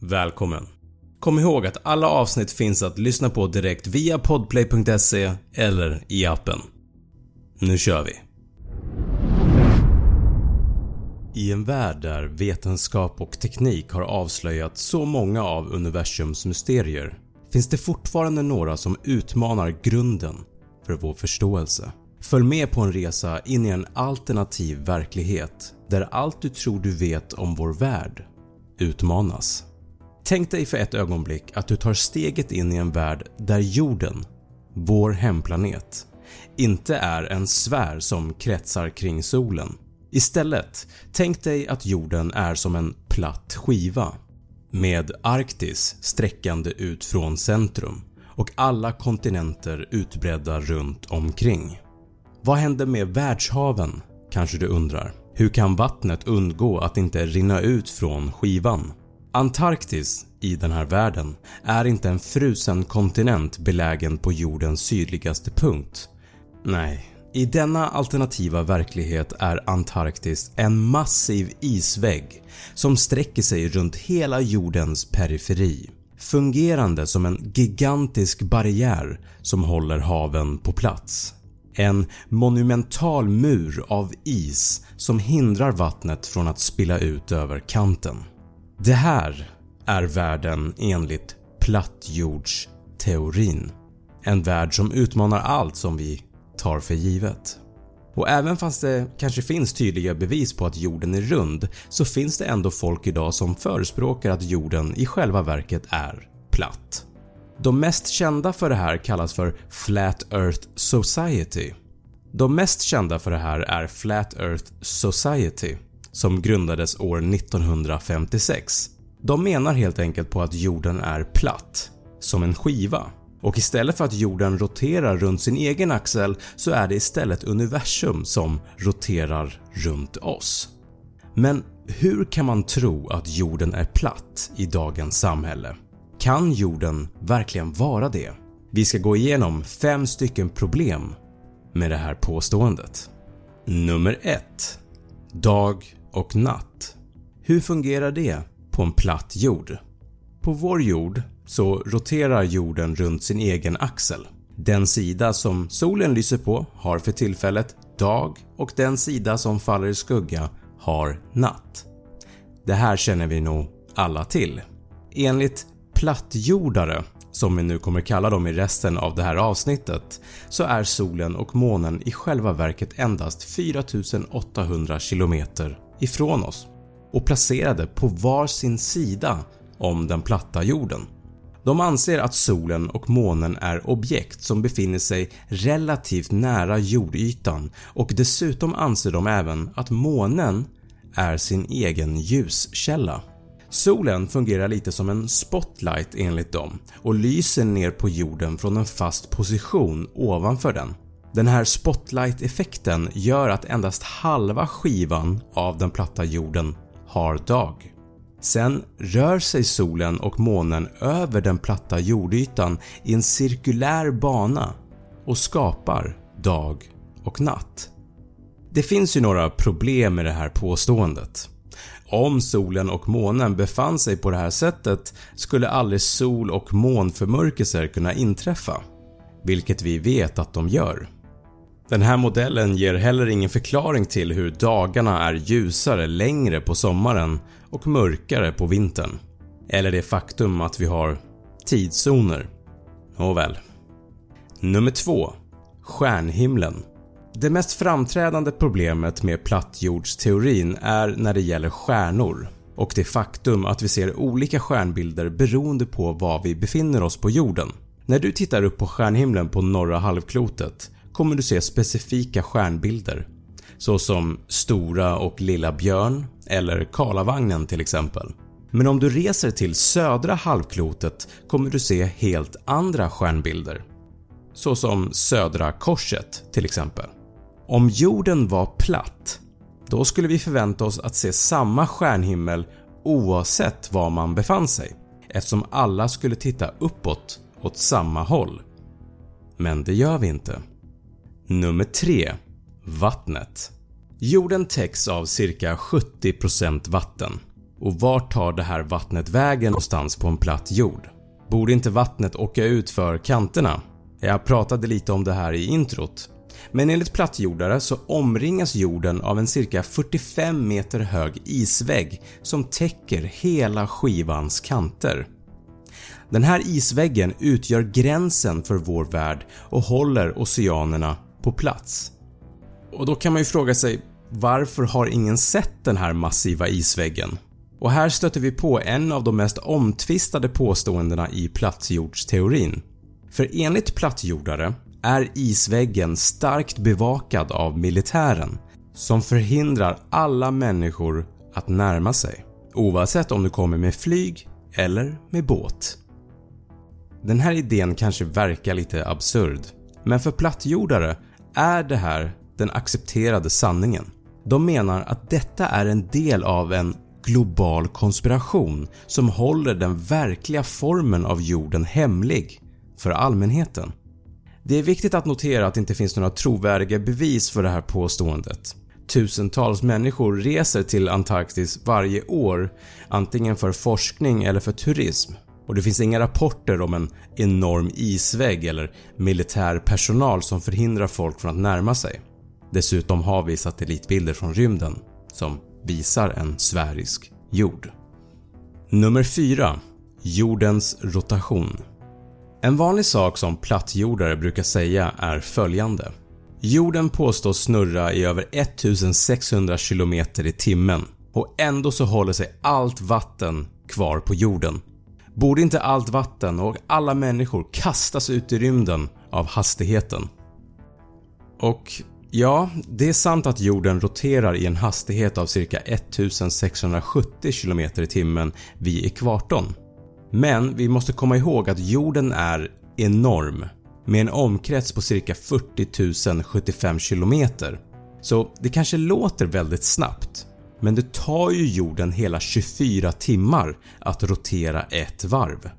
Välkommen! Kom ihåg att alla avsnitt finns att lyssna på direkt via podplay.se eller i appen. Nu kör vi! I en värld där vetenskap och teknik har avslöjat så många av universums mysterier finns det fortfarande några som utmanar grunden för vår förståelse. Följ med på en resa in i en alternativ verklighet där allt du tror du vet om vår värld utmanas. Tänk dig för ett ögonblick att du tar steget in i en värld där jorden, vår hemplanet, inte är en sfär som kretsar kring solen. Istället, tänk dig att jorden är som en platt skiva med Arktis sträckande ut från centrum och alla kontinenter utbredda runt omkring. Vad händer med världshaven kanske du undrar? Hur kan vattnet undgå att inte rinna ut från skivan? Antarktis i den här världen är inte en frusen kontinent belägen på jordens sydligaste punkt. Nej, i denna alternativa verklighet är Antarktis en massiv isvägg som sträcker sig runt hela jordens periferi, fungerande som en gigantisk barriär som håller haven på plats. En monumental mur av is som hindrar vattnet från att spilla ut över kanten. Det här är världen enligt plattjordsteorin. En värld som utmanar allt som vi tar för givet. Och även fast det kanske finns tydliga bevis på att jorden är rund så finns det ändå folk idag som förespråkar att jorden i själva verket är platt. De mest kända för det här kallas för Flat Earth Society. De mest kända för det här är Flat Earth Society som grundades år 1956. De menar helt enkelt på att jorden är platt, som en skiva och istället för att jorden roterar runt sin egen axel så är det istället universum som roterar runt oss. Men hur kan man tro att jorden är platt i dagens samhälle? Kan jorden verkligen vara det? Vi ska gå igenom 5 stycken problem med det här påståendet. Nummer 1. Dag och natt. Hur fungerar det på en platt jord? På vår jord så roterar jorden runt sin egen axel. Den sida som solen lyser på har för tillfället dag och den sida som faller i skugga har natt. Det här känner vi nog alla till. Enligt plattjordare, som vi nu kommer kalla dem i resten av det här avsnittet, så är solen och månen i själva verket endast 4800 km ifrån oss och placerade på var sin sida om den platta jorden. De anser att solen och månen är objekt som befinner sig relativt nära jordytan och dessutom anser de även att månen är sin egen ljuskälla. Solen fungerar lite som en spotlight enligt dem och lyser ner på jorden från en fast position ovanför den. Den här spotlight-effekten gör att endast halva skivan av den platta jorden har dag. Sen rör sig solen och månen över den platta jordytan i en cirkulär bana och skapar dag och natt. Det finns ju några problem med det här påståendet. Om solen och månen befann sig på det här sättet skulle aldrig sol och månförmörkelser kunna inträffa, vilket vi vet att de gör. Den här modellen ger heller ingen förklaring till hur dagarna är ljusare längre på sommaren och mörkare på vintern. Eller det faktum att vi har tidszoner. Nåväl. Nummer 2. Stjärnhimlen. Det mest framträdande problemet med plattjordsteorin är när det gäller stjärnor och det faktum att vi ser olika stjärnbilder beroende på var vi befinner oss på jorden. När du tittar upp på stjärnhimlen på norra halvklotet kommer du se specifika stjärnbilder såsom Stora och Lilla Björn eller Karlavagnen till exempel. Men om du reser till södra halvklotet kommer du se helt andra stjärnbilder såsom Södra Korset till exempel. Om jorden var platt, då skulle vi förvänta oss att se samma stjärnhimmel oavsett var man befann sig eftersom alla skulle titta uppåt åt samma håll. Men det gör vi inte. Nummer 3. Vattnet. Jorden täcks av cirka 70% vatten och vart tar det här vattnet vägen någonstans på en platt jord? Borde inte vattnet åka ut för kanterna? Jag pratade lite om det här i introt men enligt plattjordare så omringas jorden av en cirka 45 meter hög isvägg som täcker hela skivans kanter. Den här isväggen utgör gränsen för vår värld och håller oceanerna på plats. Och då kan man ju fråga sig varför har ingen sett den här massiva isväggen? Och här stöter vi på en av de mest omtvistade påståendena i plattjordsteorin. För enligt plattjordare är isväggen starkt bevakad av militären som förhindrar alla människor att närma sig oavsett om du kommer med flyg eller med båt. Den här idén kanske verkar lite absurd men för plattjordare är det här den accepterade sanningen. De menar att detta är en del av en global konspiration som håller den verkliga formen av jorden hemlig för allmänheten. Det är viktigt att notera att det inte finns några trovärdiga bevis för det här påståendet. Tusentals människor reser till Antarktis varje år antingen för forskning eller för turism och det finns inga rapporter om en enorm isvägg eller militär personal som förhindrar folk från att närma sig. Dessutom har vi satellitbilder från rymden som visar en sfärisk jord. Nummer 4. Jordens rotation En vanlig sak som plattjordare brukar säga är följande. Jorden påstås snurra i över 1600 km i timmen och ändå så håller sig allt vatten kvar på jorden. Borde inte allt vatten och alla människor kastas ut i rymden av hastigheten? Och ja, det är sant att jorden roterar i en hastighet av cirka 1670 km i timmen vid ekvatorn. Men vi måste komma ihåg att jorden är enorm med en omkrets på cirka 40 075 km. Så det kanske låter väldigt snabbt men det tar ju jorden hela 24 timmar att rotera ett varv.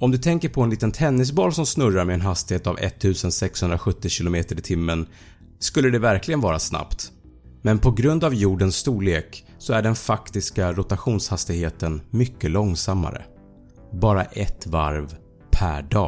Om du tänker på en liten tennisboll som snurrar med en hastighet av 1670 km i timmen skulle det verkligen vara snabbt. Men på grund av jordens storlek så är den faktiska rotationshastigheten mycket långsammare. Bara ett varv per dag.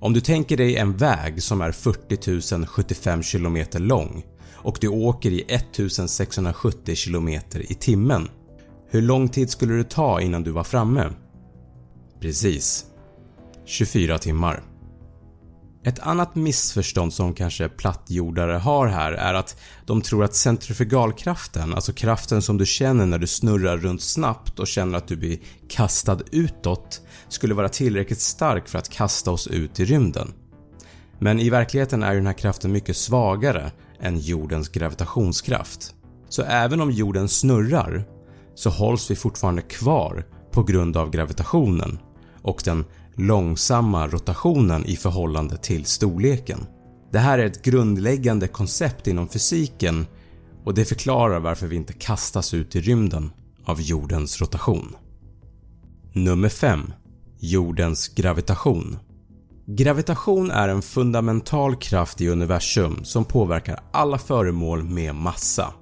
Om du tänker dig en väg som är 40 075 km lång och du åker i 1670 km i timmen. Hur lång tid skulle det ta innan du var framme? Precis. 24 timmar. Ett annat missförstånd som kanske plattjordare har här är att de tror att centrifugalkraften, alltså kraften som du känner när du snurrar runt snabbt och känner att du blir kastad utåt, skulle vara tillräckligt stark för att kasta oss ut i rymden. Men i verkligheten är ju den här kraften mycket svagare än jordens gravitationskraft. Så även om jorden snurrar så hålls vi fortfarande kvar på grund av gravitationen och den långsamma rotationen i förhållande till storleken. Det här är ett grundläggande koncept inom fysiken och det förklarar varför vi inte kastas ut i rymden av jordens rotation. Nummer 5. Jordens gravitation Gravitation är en fundamental kraft i universum som påverkar alla föremål med massa.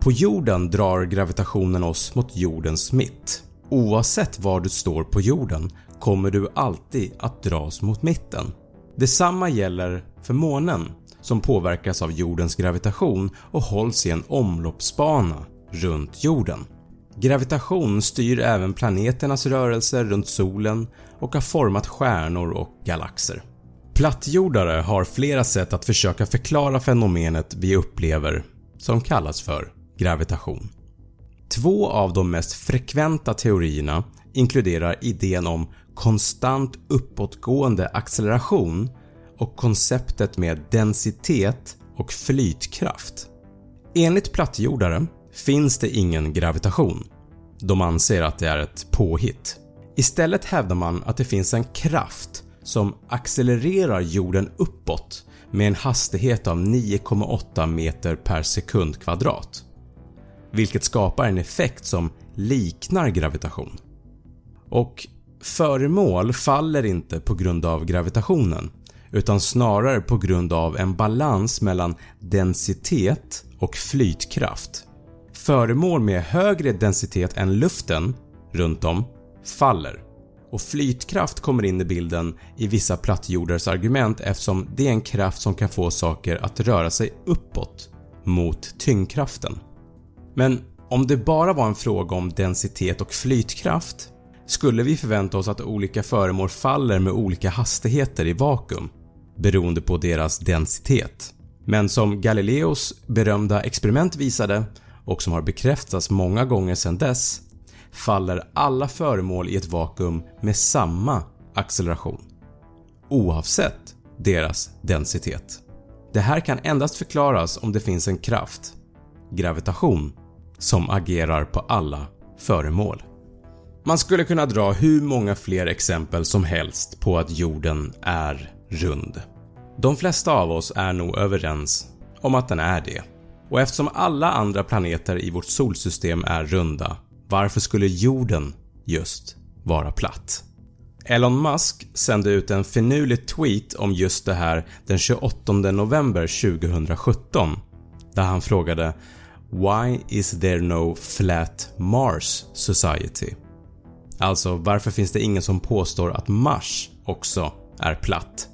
På jorden drar gravitationen oss mot jordens mitt. Oavsett var du står på jorden kommer du alltid att dras mot mitten. Detsamma gäller för månen som påverkas av jordens gravitation och hålls i en omloppsbana runt jorden. Gravitation styr även planeternas rörelser runt solen och har format stjärnor och galaxer. Plattjordare har flera sätt att försöka förklara fenomenet vi upplever som kallas för gravitation. Två av de mest frekventa teorierna inkluderar idén om konstant uppåtgående acceleration och konceptet med densitet och flytkraft. Enligt plattjordare finns det ingen gravitation. De anser att det är ett påhitt. Istället hävdar man att det finns en kraft som accelererar jorden uppåt med en hastighet av 9,8 meter per sekund kvadrat. Vilket skapar en effekt som liknar gravitation. Och föremål faller inte på grund av gravitationen utan snarare på grund av en balans mellan densitet och flytkraft. Föremål med högre densitet än luften runt om faller och flytkraft kommer in i bilden i vissa plattjordars argument eftersom det är en kraft som kan få saker att röra sig uppåt mot tyngdkraften. Men om det bara var en fråga om densitet och flytkraft skulle vi förvänta oss att olika föremål faller med olika hastigheter i vakuum beroende på deras densitet. Men som Galileos berömda experiment visade och som har bekräftats många gånger sedan dess faller alla föremål i ett vakuum med samma acceleration oavsett deras densitet. Det här kan endast förklaras om det finns en kraft, gravitation, som agerar på alla föremål. Man skulle kunna dra hur många fler exempel som helst på att jorden är rund. De flesta av oss är nog överens om att den är det. Och eftersom alla andra planeter i vårt solsystem är runda, varför skulle jorden just vara platt? Elon Musk sände ut en finurlig tweet om just det här den 28 november 2017 där han frågade “Why is there no flat Mars society?” Alltså varför finns det ingen som påstår att Mars också är platt?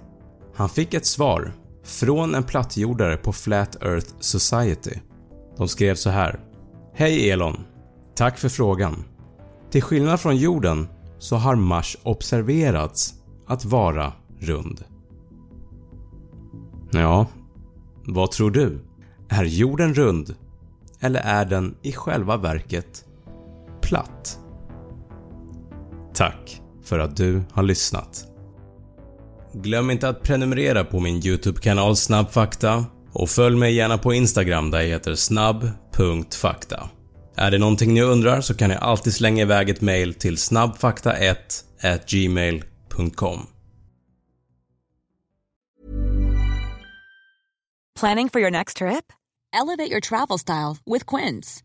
Han fick ett svar från en plattjordare på Flat Earth Society. De skrev så här “Hej Elon! Tack för frågan. Till skillnad från jorden så har Mars observerats att vara rund.” Ja, vad tror du? Är jorden rund? Eller är den i själva verket platt? Tack för att du har lyssnat. Glöm inte att prenumerera på min YouTube-kanal Snabbfakta och följ mig gärna på Instagram där jag heter snabb.fakta. Är det någonting ni undrar så kan ni alltid slänga iväg ett mail till snabbfakta1 gmail.com. Planning for your next trip? Elevate your travel style with Quince.